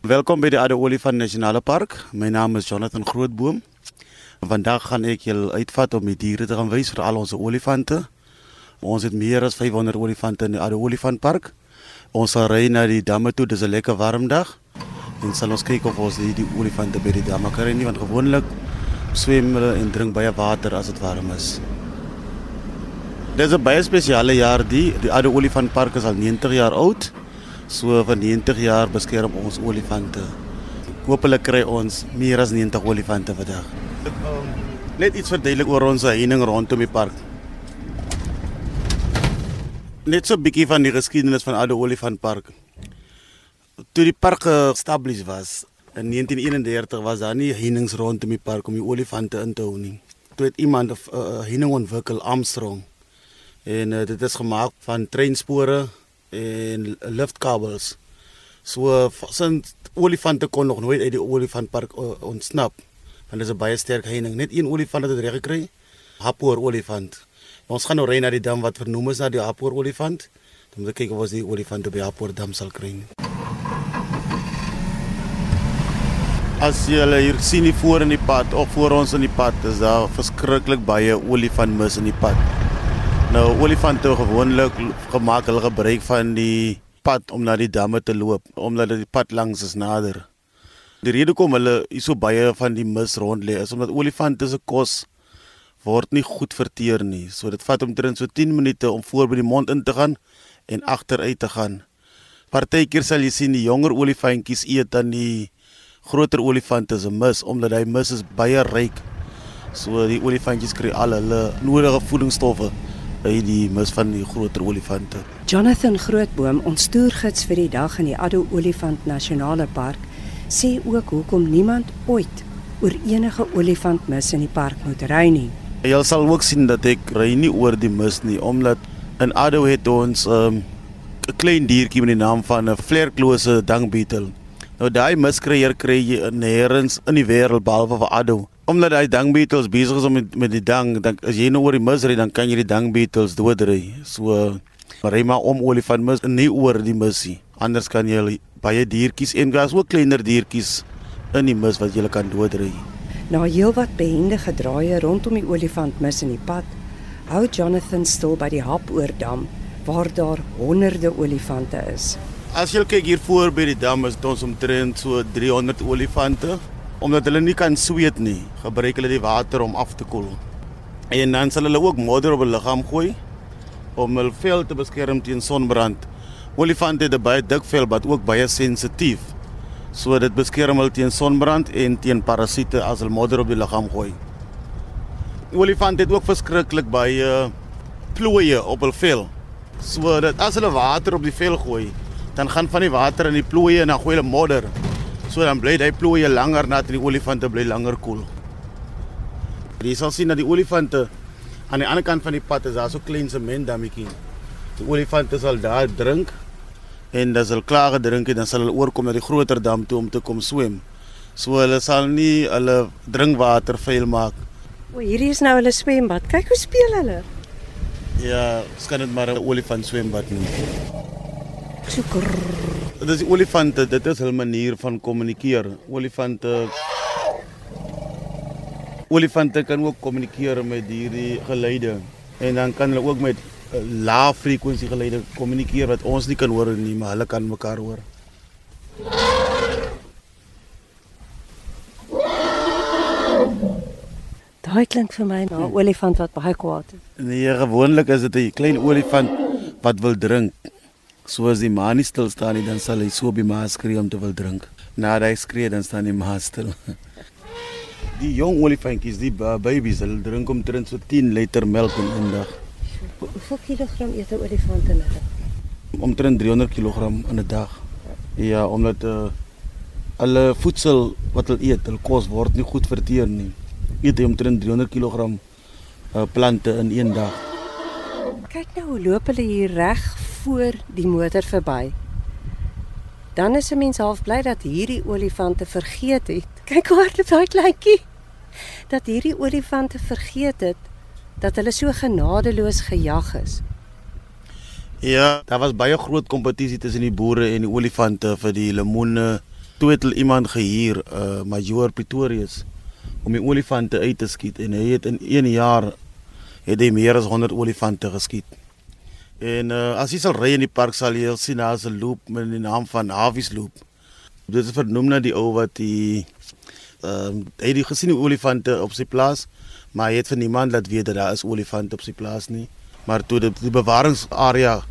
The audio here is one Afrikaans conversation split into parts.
Welkom by die Ade Olifant Nasionale Park. My naam is Jonathan Grootboom. Vandag gaan ek julle uitvat om die diere te gaan wys vir al ons olifante. Ons het meer as 500 olifante in die Ade Olifant Park. Ons sal ry na die damme toe, dis 'n lekker warm dag. En sal ons kyk of ons die, die olifante by die damme kan nie want gewoonlik swem hulle en drink baie water as dit warm is. Dis 'n baie spesiale jaar die die Ade Olifant Park is al 90 jaar oud. So van 90 jaar beskerm ons olifante. Hoopelik kry ons meer as 90 olifante vandag. Um, net iets verduidelik oor ons heining rondom die park. Net so 'n bietjie van die geskiedenis van Oude Olifant Park. Toe die park gestablis was in 1931 was daar nie heininge rondom die park om die olifante in te hou nie. Toe het iemand 'n uh, heining ontwikkel, Armstrong. En uh, dit is gemaak van treinspore en liftkabels. So sins olifante kon nog nooit uit die olifantpark uh, ontsnap. Want dit is 'n baie sterk heining. Net een olifant het dit reg gekry. Hapoor olifant. Ons gaan nou ry na die dam wat vernoem is na die Hapoor olifant. Dan moet kyk of ons die olifante by Hapoor dam sal kry. As jy hier sien hier voor in die pad of voor ons in die pad, is daar verskriklik baie olifantmis in die pad. Nou olifante gewoonlik gemaak hulle gebruik van die pad om na die damme te loop omdat die pad langs is nader. Die rede kom hulle is so baie van die mis rond lê is omdat olifante se kos word nie goed verteer nie. So dit vat omtrent so 10 minute om voor by die mond in te gaan en agteruit te gaan. Partykeer sal jy sien die jonger olifantjies eet dan die groter olifante se mis omdat hy mis is baie ryk. So die olifantjies kry al hulle nodige voedingsstowwe by die mis van die groter olifante. Jonathan Grootboom, ons toergids vir die dag in die Addo Olifant Nasionale Park, sê ook hoekom niemand ooit oor enige olifantmis in die park moet ry nie. Jy sal ook sien dat ek ry nie oor die mis nie omdat in Addo het ons 'n um, klein diertjie met die naam van 'n vlerklose dangbeetle. Nou daai miskreier kry jy nêrens in die wêreld behalwe vir Addo omdat hy dangbeetles besig is om met, met die dang, dan as jy nou oor die mis ry, dan kan jy die dangbeetles doodry. So ry maar om olifant mis nie oor die misie. Anders kan jy baie diertjies en gas ook kleiner diertjies in die mis wat jy kan doodry. Na heelwat behendige draaie rondom die olifantmis in die pad, hou Jonathan stil by die Hapoordam waar daar honderde olifante is. As jy kyk hier voor by die dam is ons omtrent so 300 olifante omdat hulle nie kan sweet nie, gebruik hulle die water om af te koel. En dan sal hulle ook modder op hulle liggaam gooi om hul vel te beskerm teen sonbrand. Olifante het 'n baie dik vel wat ook baie sensitief. So dit beskerm hulle teen sonbrand en teen parasiete as hulle modder op die liggaam gooi. Olifante het ook verskriklik baie plooie op hul vel. So dat as hulle water op die vel gooi, dan gaan van die water in die plooie en dan gooi hulle modder. So dan bly hy plooie langer nat en die olifante bly langer koel. Cool. Jy sal sien dat die olifante aan die ander kant van die pad is daar so klein sementdammetjie. Die olifante sal daar drink en as hulle klaar gedrink het, dan sal hulle oorkom na die groter dam toe om te kom swem. So hulle sal nie hulle drinkwater vuil maak. O, hierdie is nou hulle swembad. Kyk hoe speel hulle. Ja, skyn dit maar 'n olifant swembad nie. So Dit is olifante, dit is hul manier van kommunikeer. Olifante Olifante kan ook kommunikeer met hierdie geluide en dan kan hulle ook met uh, lae frekwensie geluide kommunikeer wat ons nie kan hoor nie, maar hulle kan mekaar hoor. Daai klink vir my na 'n olifant wat baie kwaad is. Nee, gewoonlik is dit 'n klein olifant wat wil drink. So as die ma nie stil staan nie, dan sal hy so by ma skree om te wil drink. Nadat hy skree, dan staan die ma stil. Die jong olifantjies, die babies, hulle drink omtrent so 10 liter melk in 'n dag. Hoeveel kilogram eet 'n olifant in 'n dag? Omtrent 300 kg in 'n dag. Ja, omdat uh, hulle voedsel wat hulle eet, hulle kos word nie goed verteer nie. Eet hy omtrent 300 kg uh, plante in 1 dag. Kyk nou hoe loop hulle hier reg voor die motor verby. Dan is 'n mens half bly dat hierdie olifante vergeet het. Kyk hoe hard daai kleintjie. Dat hierdie olifante vergeet het dat hulle so genadeloos gejag is. Ja, daar was baie groot kompetisie tussen die boere en die olifante vir die lemoene hulle iemand gehuur, uh Major Pretorius om die olifante uit te skiet en hy het in 1 jaar het hy meer as 100 olifante geskiet. En uh, as jy sal ry in die park sal jy sien daar's 'n loop met die naam van Havies Loop. Dit is vernoem na die ou wat die ehm uh, hy het gesien die olifante op sy plaas, maar hy het vir niemand laat weet dat daar is olifante op sy plaas nie. Maar toe die, die bewaringsarea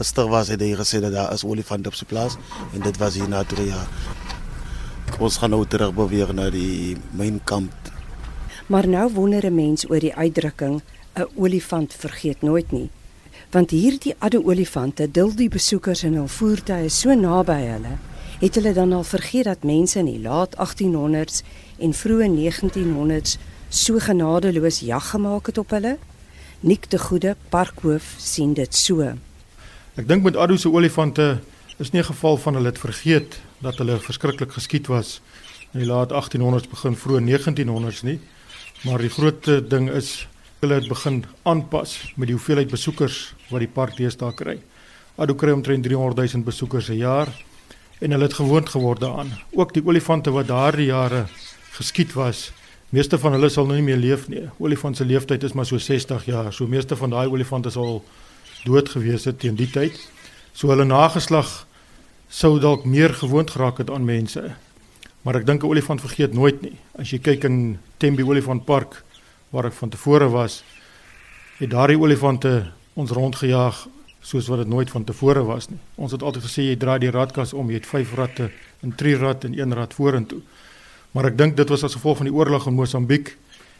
gestig was, het hy gesê dat daar is olifante op sy plaas en dit was hier na 3 jaar. Ons gaan nou terug beweeg na die mynkamp. Maar nou wonder 'n mens oor die uitdrukking 'n olifant vergeet nooit nie. Want hierdie adde olifante dul die besoekers in hul voertuie so naby hulle, het hulle dan al vergeet dat mense in die laat 1800s en vroeë 1900s so genadeloos jag gemaak het op hulle? Nik de Goede parkhoof sien dit so. Ek dink met addo se olifante is nie 'n geval van hulle het vergeet dat hulle verskriklik geskiet was in die laat 1800s begin vroeë 1900s nie. Maar die groot ding is hulle het begin aanpas met die hoeveelheid besoekers wat die park deesdae kry. Ado kry omtrent 300 000 besoekers 'n jaar en hulle het gewoond geword daaraan. Ook die olifante wat daardie jare geskiet was, meeste van hulle sal nou nie meer leef nie. Olifant se lewensduur is maar so 60 jaar. So meeste van daai olifante sal dood gewees het teen die tyd. So hulle nageslag sou dalk meer gewoond geraak het aan mense. Maar ek dink 'n olifant vergeet nooit nie. As jy kyk in Tembe Olifant Park waar ek van tevore was, het daardie olifante ons rondgejaag soos wat dit nooit van tevore was nie. Ons het altyd gesê jy draai die radkas om, jy het 5 ratte, 'n 3 rat en 1 rat vorentoe. Maar ek dink dit was as gevolg van die oorlog in Mosambiek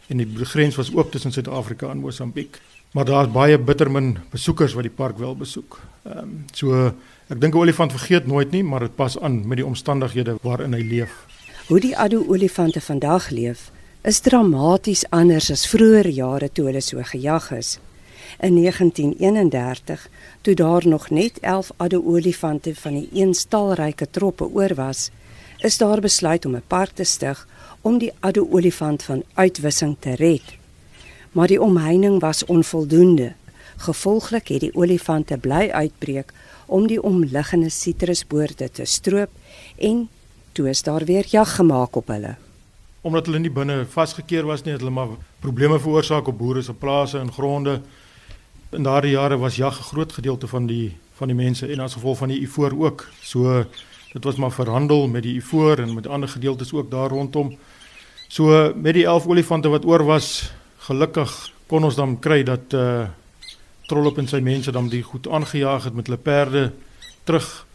en die grens was oop tussen Suid-Afrika en Mosambiek. Maar daar's baie bittermin besoekers wat die park wil besoek. Ehm um, so ek dink 'n olifant vergeet nooit nie, maar dit pas aan met die omstandighede waarin hy leef. Hoe die addo olifante vandag leef, is dramaties anders as vroeër jare toe hulle so gejag is. In 1931, toe daar nog net 11 adde olifante van die een stalryke troppe oor was, is daar besluit om 'n park te stig om die adde olifant van uitwissing te red. Maar die omheining was onvoldoende. Gevolglik het die olifante bly uitbreek om die omliggende sitrusboorde te stroop en toe is daar weer jag gemaak op hulle omdat hulle nie binne vasgekeer was nie, het hulle maar probleme veroorsaak op boere se plase en gronde. In daardie jare was jag 'n groot gedeelte van die van die mense en as gevolg van die ivoor ook. So dit was maar verhandel met die ivoor en met ander gedeeltes ook daar rondom. So met die 11 olifante wat oor was, gelukkig kon ons dan kry dat uh Trollop en sy mense dan die goed aangejaag het met hulle perde terug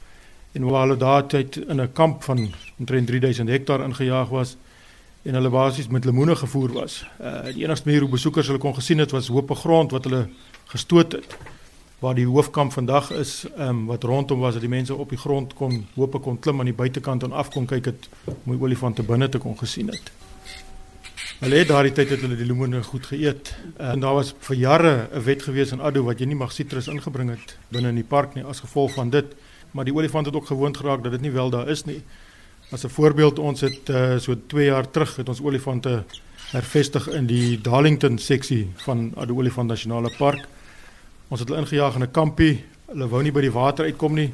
en waar hulle daai tyd in 'n kamp van omtrent 3000 hektaar ingejaag was en hulle basies met lemoene gevoer was. Uh die enigste manier hoe besoekers hulle kon gesien het was hoop grond wat hulle gestoot het. Waar die hoofkamp vandag is, ehm um, wat rondom was dat die mense op die grond kon hoop kon klim aan die buitekant en af kon kyk het die olifante binne te kon gesien het. Hulle het daardie tyd het hulle die lemoene goed geëet. Uh, en daar was vir jare 'n wet gewees in Addo wat jy nie mag sitrus ingebring het binne in die park nie as gevolg van dit. Maar die olifant het ook gewoond geraak dat dit nie wel daar is nie. As 'n voorbeeld ons het uh, so 2 jaar terug het ons olifante hervestig in die Darlington seksie van die Olifant Nasionale Park. Ons het hulle ingejaag in 'n kampie. Hulle wou nie by die water uitkom nie.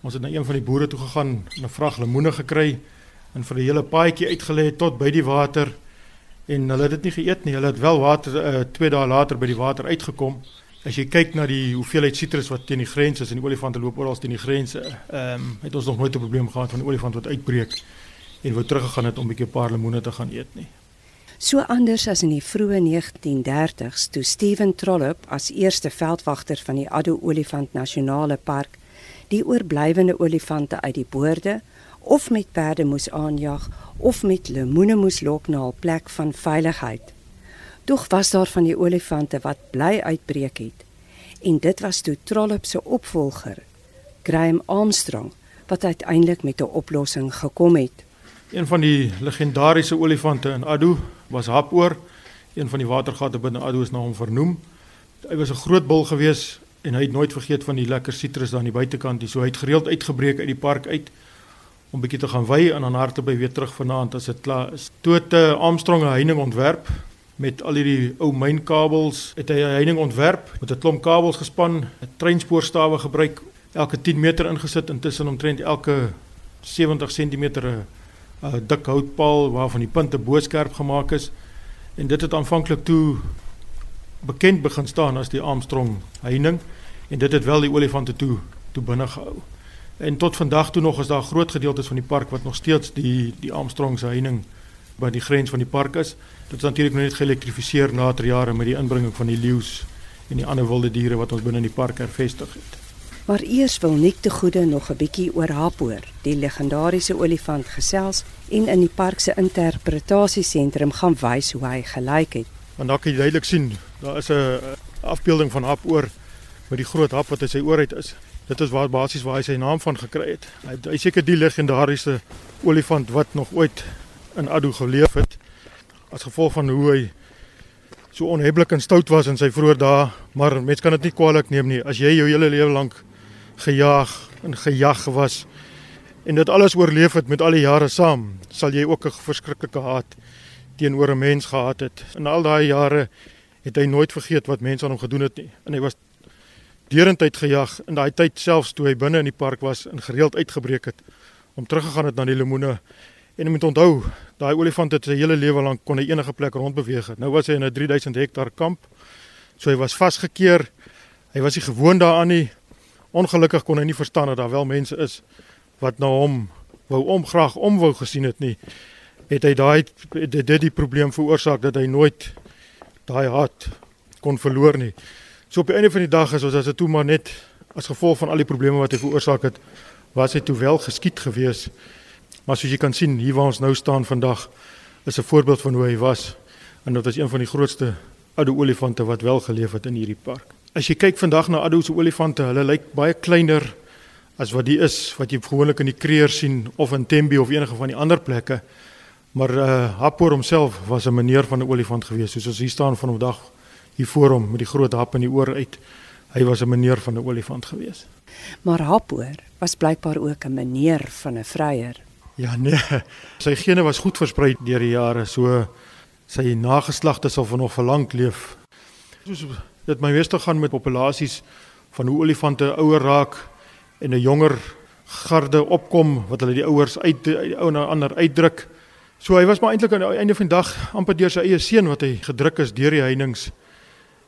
Ons het na een van die boere toe gegaan en 'n vrag lemoene gekry en vir 'n hele paadjie uitgelê tot by die water en hulle het dit nie geëet nie. Hulle het wel water 2 uh, dae later by die water uitgekom. As jy kyk na die hoeveelheid sitrus wat teen die grens is en die olifante loop oral teen die grense, ehm um, het ons nog nooit 'n probleem gehad van 'n olifant wat uitbreek en wou teruggegaan het om 'n bietjie 'n paar lemoene te gaan eet nie. So anders as in die vroeë 1930s toe Steven Trollop as eerste veldwagter van die Addo Olifant Nasionale Park die oorblywende olifante uit die boorde of met perde moes aanjag of met lemoene moes lok na 'n plek van veiligheid. Tog was daar van die olifante wat bly uitbreek het. En dit was toe Trollop se opvolger, Graham Armstrong, wat uiteindelik met 'n oplossing gekom het. Een van die legendariese olifante in Addo was Hapoor. Een van die watergate binne Addo is na hom vernoem. Hy was 'n groot bul gewees en hy het nooit vergeet van die lekker sitrus daar aan die buitekant. Hy so hy het gereeld uitgebreek uit die park uit om bietjie te gaan wy en dan hardloop weer terug vanaand as dit klaar is. Toe het uh, Armstrong 'n heining ontwerp met al hierdie ou mynkabels het hy 'n heining ontwerp met 'n klomp kabels gespan, treinspoorstawe gebruik, elke 10 meter ingesit intussen omtrent elke 70 cm 'n uh, dik houtpaal waarvan die punte boorskerp gemaak is. En dit het aanvanklik toe bekend begin staan as die Armstrong heining en dit het wel die olifante toe toe binne gehou. En tot vandag toe nog is daar groot gedeeltes van die park wat nog steeds die die Armstrong se heining by die grens van die park is. Dit is natuurlik nog net geelektrifiseer later jare met die inbringing van die leeu's en die ander wilde diere wat ons binne in die park hervestig het. Maar eers wil Nik te goeie nog 'n bietjie oor Hapoor, die legendariese olifant gesels en in die park se interpretasiesentrum gaan wys hoe hy gelyk het. Want daar kan jy duidelik sien, daar is 'n afbeelding van Hapoor met die groot hap wat in sy oor uit is. Dit is waar basies waar hy sy naam van gekry het. Hy hy seker die legendariese olifant wat nog ooit in Addo geleef het as gevolg van hoe hy so onheblik en stout was in sy vroeë dae, maar mens kan dit nie kwaliek neem nie as jy jou hele lewe lank gejaag en gejag was en dit alles oorleef het met al die jare saam, sal jy ook 'n verskriklike haat teenoor 'n mens gehad het. In al daai jare het hy nooit vergeet wat mense aan hom gedoen het nie. En hy was deurentyd gejag in daai tyd selfs toe hy binne in die park was en gereeld uitgebreek het om teruggegaan het na die lemoene. En jy moet onthou, daai olifant het sy hele lewe lank kon hy enige plek rondbeweeg het. Nou was hy in 'n 3000 hektaar kamp. So hy was vasgekeer. Hy was nie gewoond daaraan nie. Ongelukkig kon hy nie verstaan dat daar wel mense is wat na hom wou om graag om wou gesien het nie. Het hy daai dit dit die probleem veroorsaak dat hy nooit daai haat kon verloor nie. So op die einde van die dag is ons as dit toe maar net as gevolg van al die probleme wat hy veroorsaak het, was hy toe wel geskied gewees. Maar soos jy kan sien hier waar ons nou staan vandag is 'n voorbeeld van hoe hy was en dit was een van die grootste oude olifante wat wel geleef het in hierdie park. As jy kyk vandag na Addo se olifante, hulle lyk baie kleiner as wat die is wat jy gewoonlik in die Kreer sien of in Tembe of enige van die ander plekke. Maar uh Hapor homself was 'n meneer van 'n olifant gewees, soos ons hier staan van vandag hier voor hom met die groot hap in die oor uit. Hy was 'n meneer van 'n olifant gewees. Maar Hapor was blykbaar ook 'n meneer van 'n vryer. Ja nee, sy gene was goed versprei deur die jare, so sy nageslagte sal van nog verlang leef. Soos dit my meeste gaan met populasies van hoe olifante ouer raak en 'n jonger garde opkom wat hulle die ouers uit die ou na ander uitdruk. So hy was maar eintlik aan die einde van die dag amper deur sy eie seun wat hy gedruk is deur die heininge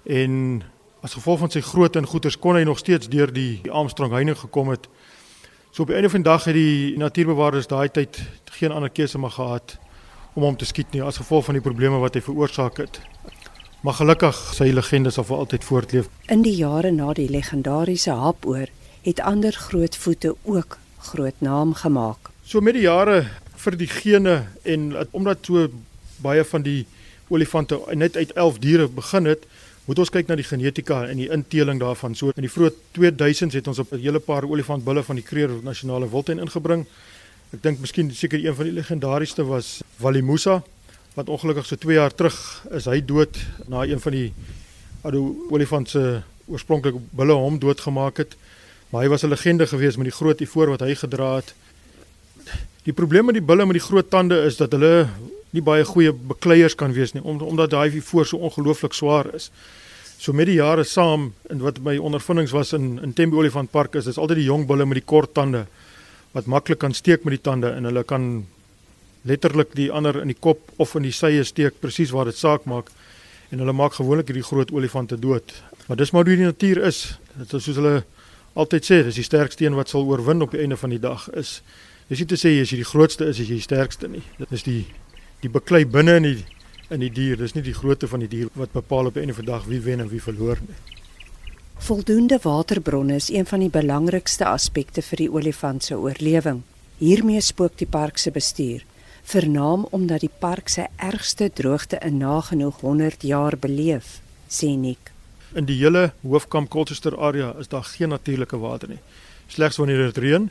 en as gevolg van sy grootte en goeders kon hy nog steeds deur die, die Armstrong heining gekom het. So op die einde van die dag het die natuurbewaarders daai tyd geen ander keuse maar gehad om hom te skiet nie as gevolg van die probleme wat hy veroorsaak het. Maar gelukkig sy legende sal vir altyd voortleef. In die jare na die legendariese hapoor het ander groot voete ook groot naam gemaak. So met die jare vir die gene en omdat so baie van die olifante net uit 11 diere begin het, moet ons kyk na die genetika en die inteling daarvan. So in die vroeë 2000s het ons op 'n hele paar olifantbulle van die Kruger Nasionale Wildtuin ingebring. Ek dink miskien seker een van die legendariesste was Walimusa wat ongelukkig so 2 jaar terug is hy dood na een van die ou olifant se oorspronklike bulle hom doodgemaak het. Maar hy was 'n legende geweest met die groot ivoor wat hy gedra het. Die probleem met die bulle met die groot tande is dat hulle nie baie goeie bekleiers kan wees nie omdat daai ivoor so ongelooflik swaar is. So met die jare saam en wat my ondervindings was in in Tembe Olifant Park is dis altyd die jong bulle met die kort tande wat maklik kan steek met die tande en hulle kan letterlik die ander in die kop of in die sye steek presies waar dit saak maak en hulle maak gewoonlik hierdie groot olifante dood. Maar dis maar hoe die natuur is. Dit is soos hulle altyd sê, dis die sterkste een wat sal oorwin op die einde van die dag is. Dis nie te sê as jy die grootste is, is jy die sterkste nie. Dit is die die beklei binne in die in die dier. Dis nie die grootte van die dier wat bepaal op die einde van die dag wie wen en wie verloor nie. Voldoende waterbronne is een van die belangrikste aspekte vir die olifant se oorlewing. Hiermee spook die park se bestuur vernaam omdat die park sy ergste droogte in nagenoeg 100 jaar beleef, sê Nik. In die hele Hoofkamp Colchester area is daar geen natuurlike water nie. Slegs wanneer dit reën,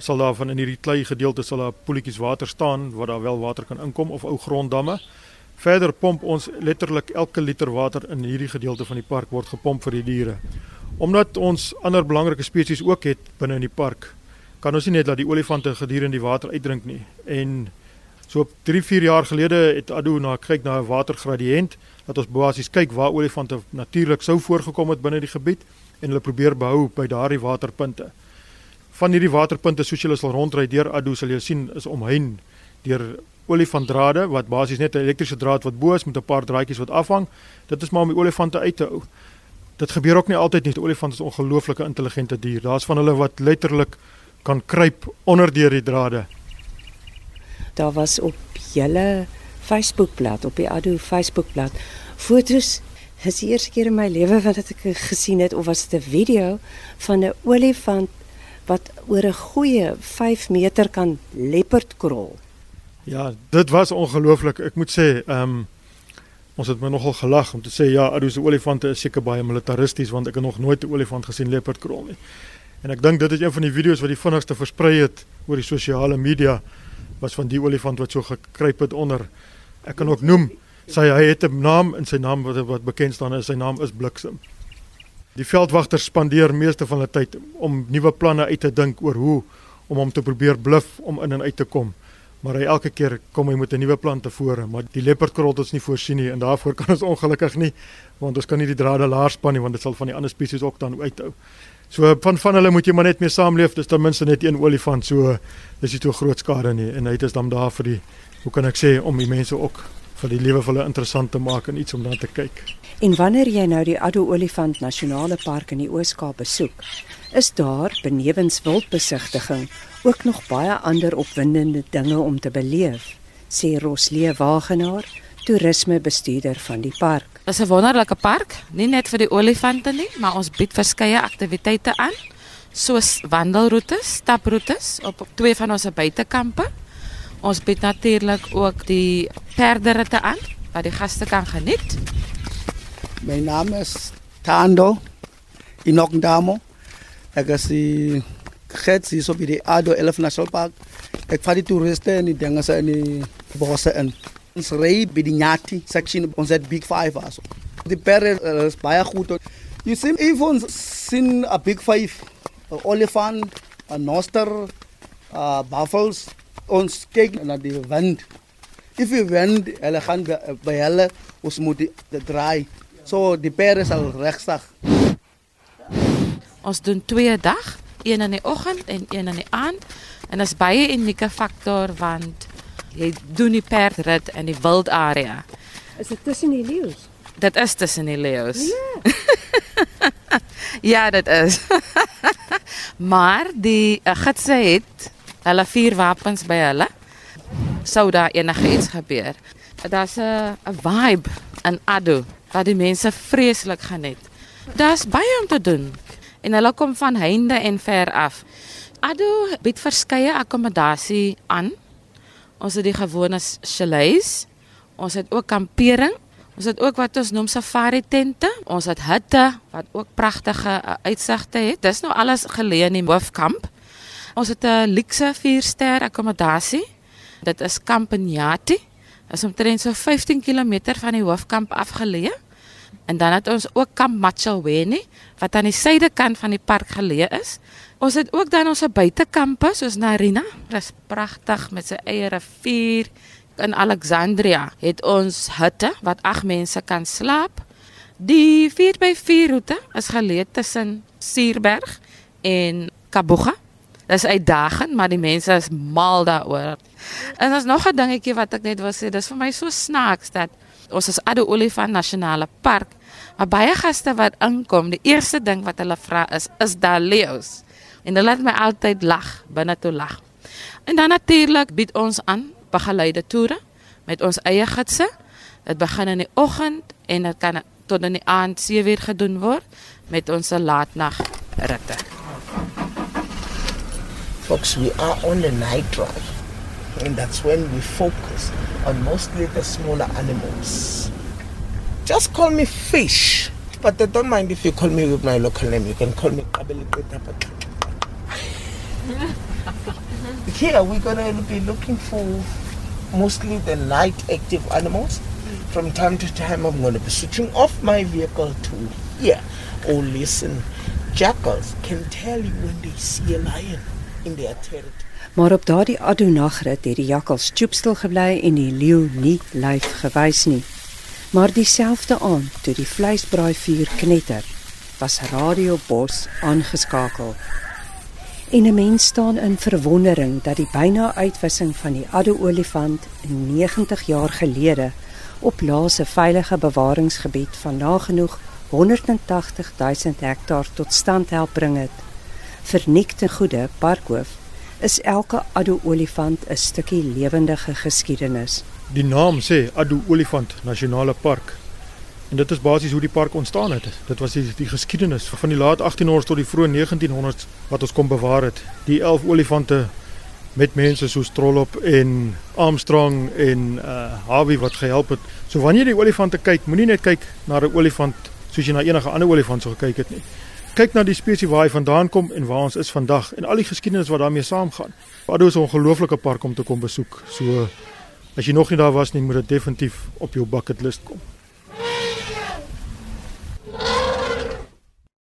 sal daar van in hierdie klei gedeelte sal daar poeltjies water staan waar daar wel water kan inkom of ou gronddamme. Verder pomp ons letterlik elke liter water in hierdie gedeelte van die park word gepomp vir die diere. Omdat ons ander belangrike spesies ook het binne in die park, kan ons nie net laat die olifante gedurende die water uitdrink nie. En So 3, 4 jaar gelede het Adu na kyk na 'n watergradiënt dat ons basies kyk waar olifante natuurlik sou voorgekom het binne die gebied en hulle probeer behou by daardie waterpunte. Van hierdie waterpunte soos jy sal rondry deur Addo sal jy sien is omheind deur olifantdrade wat basies net 'n elektriese draad wat bo is met 'n paar draadjies wat afhang. Dit is maar om die olifante uit te hou. Dit gebeur ook nie altyd nie. Die olifant is 'n ongelooflike intelligente dier. Daar's van hulle wat letterlik kan kruip onder deur die drade. Daar was op julle Facebookblad, op die Addo Facebookblad, fotos Dis die eerste keer in my lewe wat ek gesien het of was dit 'n video van 'n olifant wat oor 'n goeie 5 meter kan leopard krol. Ja, dit was ongelooflik. Ek moet sê, ehm um, ons het my nogal gelag om te sê ja, Addo se olifante is seker baie militaristies want ek het nog nooit 'n olifant gesien leopard krol nie. En ek dink dit is een van die video's wat die vinnigste versprei het oor die sosiale media was van die olifant wat so gekruip het onder. Ek kan ook noem sy hy het 'n naam in sy naam wat wat bekend staan is sy naam is Bliksem. Die veldwagters spandeer meeste van hulle tyd om nuwe planne uit te dink oor hoe om hom te probeer bluf om in en uit te kom. Maar hy elke keer kom hy met 'n nuwe plan tevore, maar die leopardkrot ons nie voorsien nie en daarvoor kan ons ongelukkig nie want ons kan nie die drade laer span nie want dit sal van die ander spesies ook dan uithou. So van van hulle moet jy maar net mee saamleef, dis ten minste net een olifant, so dis nie so groot skade nie en hy het is dan daar vir die hoe kan ek sê om die mense ook vir die lewe vir hulle interessant te maak en iets om na te kyk. En wanneer jy nou die Addo Olifant Nasionale Park in die Oos-Kaap besoek, is daar benewens wildbesigtiging ook nog baie ander opwindende dinge om te beleef, sê Roslee Wagenaar, toerismebestuurder van die park. Dit is 'n wonderlike park, nie net vir die olifante nie, maar ons bied verskeie aktiwiteite aan, soos wandelroetes, staproetes op twee van ons buitekampe Ons bied natuurlik ook die perderitte aan wat die gaste kan geniet. My naam is Tando Inokndamo. Ek is die gets hier so by die Ado Elf National Park. Ek vat die toeriste en die dinge se in die bosse in. Ons ry by die Nyati section ons het Big 5 also. Die perde uh, is baie goed. You see even seen a Big 5 olifant, a noster, uh, buffaloes ons kyk na die wind. If die wind hulle gaan by, by hulle ons moet die, die draai. So die perde sal regsag. Ons doen twee dag, een in die oggend en een in die aand en dit is baie unieke faktor want jy doen die perdrit in die wild area. Is dit tussen die leeu's? Dit is tussen die leeu's. Ja. ja, dit is. maar die uh, gidse het hulle vier wapens by hulle. Sou daar enigiets gebeur. Daar's 'n 'n vibe in Addo wat die mense vreeslik geniet. Daar's baie om te doen en hulle kom van heinde en ver af. Addo bied verskeie akkommodasie aan. Ons het die gewone chalets. Ons het ook kampering. Ons het ook wat ons noem safari tente. Ons het hutte wat ook pragtige uh, uitsigte het. Dis nou alles geleë in die hoofkamp. Ons het 'n luxe 4-ster akkommodasie. Dit is Kamp Nyati. Dit is omtrent so 15 km van die hoofkamp afgeleë. En dan het ons ook Kamp Machaweni wat aan die suidekant van die park geleë is. Ons het ook dan ons buitekampe soos Narina. Dit is pragtig met sy eie rivier. In Alexandria het ons hutte wat ag mense kan slaap. Die 4x4 roete is geleë tussen Suurberg en Kabuga. Dis uitdagend, maar die mense is mal daaroor. En daar's nog 'n dingetjie wat ek net wil sê, dis vir my so snaaks dat ons as Addo Olifant Nasionale Park, maar baie gaste wat inkom, die eerste ding wat hulle vra is, is daar leeu's? En hulle laat my altyd lag, binne toe lag. En dan natuurlik bied ons aan begeleide toere met ons eie gidse. Dit begin in die oggend en dit kan tot in die aand 7:00 gedoen word met ons laatnag ritte. Folks, we are on a night drive. And that's when we focus on mostly the smaller animals. Just call me fish. But I don't mind if you call me with my local name. You can call me Here we're gonna be looking for mostly the night active animals. From time to time I'm gonna be switching off my vehicle to here. Oh listen, jackals can tell you when they see a lion. In their territory. Maar op daardie Adonagrit het die jakkals stoepstil gebly en die leeu nie lyf gewys nie. Maar dieselfde aand toe die vleisbraai vuur knetter, was Radio Bos aangeskakel. En 'n mens staan in verwondering dat die byna uitwissing van die Addo olifant 90 jaar gelede op laaste veilige bewaringsgebied van nagenoeg 180 000 hektaar tot stand help bring het. Vernikte goede parkhoof is elke Addo olifant 'n stukkie lewendige geskiedenis. Die naam sê Addo Olifant Nasionale Park. En dit is basies hoe die park ontstaan het. Dit was die, die geskiedenis van die laat 1800s tot die vroeë 1900s wat ons kom bewaar het. Die 11 olifante met mense soos Trollop en Armstrong en uh Harvey wat gehelp het. So wanneer jy die olifante kyk, moenie net kyk na 'n olifant soos jy na enige ander olifant sou gekyk het nie. Kyk na die spesies waar hy vandaan kom en waar ons is vandag en al die geskiedenis wat daarmee saamgaan. Addo is 'n ongelooflike park om te kom besoek. So as jy nog nie daar was nie, moet dit definitief op jou bucket list kom.